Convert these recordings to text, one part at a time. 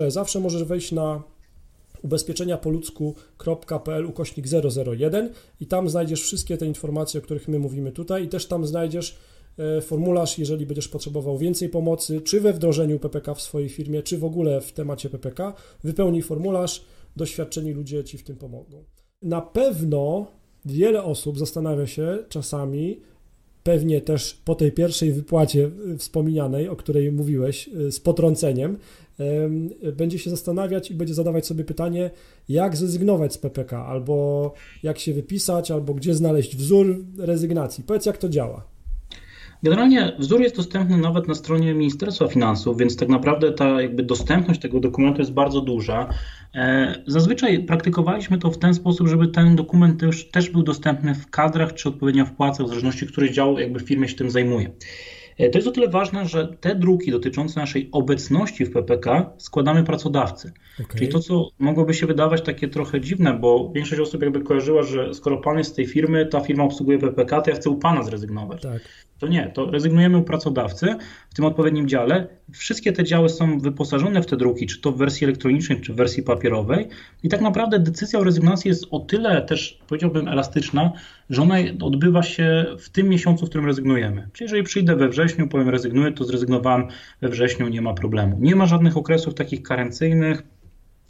Zawsze możesz wejść na ubezpieczenia po ludzku.pl ukośnik 001 i tam znajdziesz wszystkie te informacje, o których my mówimy tutaj i też tam znajdziesz e, formularz, jeżeli będziesz potrzebował więcej pomocy, czy we wdrożeniu PPK w swojej firmie, czy w ogóle w temacie PPK, wypełnij formularz, doświadczeni ludzie Ci w tym pomogą. Na pewno wiele osób zastanawia się czasami, pewnie też po tej pierwszej wypłacie wspomnianej, o której mówiłeś, e, z potrąceniem, będzie się zastanawiać i będzie zadawać sobie pytanie, jak zrezygnować z PPK, albo jak się wypisać, albo gdzie znaleźć wzór rezygnacji. Powiedz, jak to działa. Generalnie wzór jest dostępny nawet na stronie Ministerstwa Finansów, więc tak naprawdę ta jakby dostępność tego dokumentu jest bardzo duża. E, zazwyczaj praktykowaliśmy to w ten sposób, żeby ten dokument też, też był dostępny w kadrach czy odpowiednio w płacach, w zależności, który dział jakby w się tym zajmuje. E, to jest o tyle ważne, że te druki dotyczące naszej obecności w PPK składamy pracodawcy. Okay. Czyli to, co mogłoby się wydawać takie trochę dziwne, bo większość osób jakby kojarzyła, że skoro pan jest z tej firmy, ta firma obsługuje PPK, to ja chcę u pana zrezygnować. Tak. To nie, to rezygnujemy u pracodawcy w tym odpowiednim dziale. Wszystkie te działy są wyposażone w te druki, czy to w wersji elektronicznej, czy w wersji papierowej. I tak naprawdę decyzja o rezygnacji jest o tyle też, powiedziałbym, elastyczna, że ona odbywa się w tym miesiącu, w którym rezygnujemy. Czyli jeżeli przyjdę we wrześniu, powiem rezygnuję, to zrezygnowałem we wrześniu, nie ma problemu. Nie ma żadnych okresów takich karencyjnych,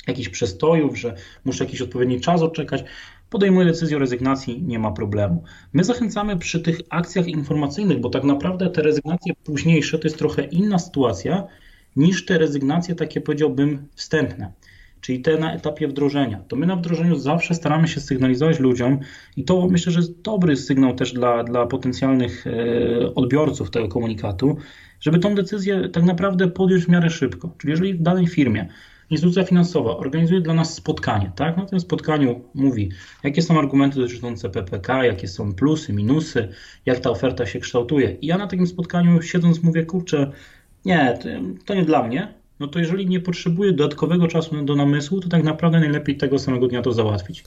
jakichś przestojów, że muszę jakiś odpowiedni czas odczekać podejmuje decyzję o rezygnacji, nie ma problemu. My zachęcamy przy tych akcjach informacyjnych, bo tak naprawdę te rezygnacje późniejsze to jest trochę inna sytuacja niż te rezygnacje takie powiedziałbym wstępne. Czyli te na etapie wdrożenia. To my na wdrożeniu zawsze staramy się sygnalizować ludziom i to myślę, że jest dobry sygnał też dla, dla potencjalnych e, odbiorców tego komunikatu, żeby tą decyzję tak naprawdę podjąć w miarę szybko. Czyli jeżeli w danej firmie instytucja finansowa organizuje dla nas spotkanie, tak? Na tym spotkaniu mówi, jakie są argumenty dotyczące PPK, jakie są plusy, minusy, jak ta oferta się kształtuje. I ja na takim spotkaniu siedząc mówię, kurczę, nie, to nie dla mnie, no to jeżeli nie potrzebuję dodatkowego czasu do namysłu, to tak naprawdę najlepiej tego samego dnia to załatwić.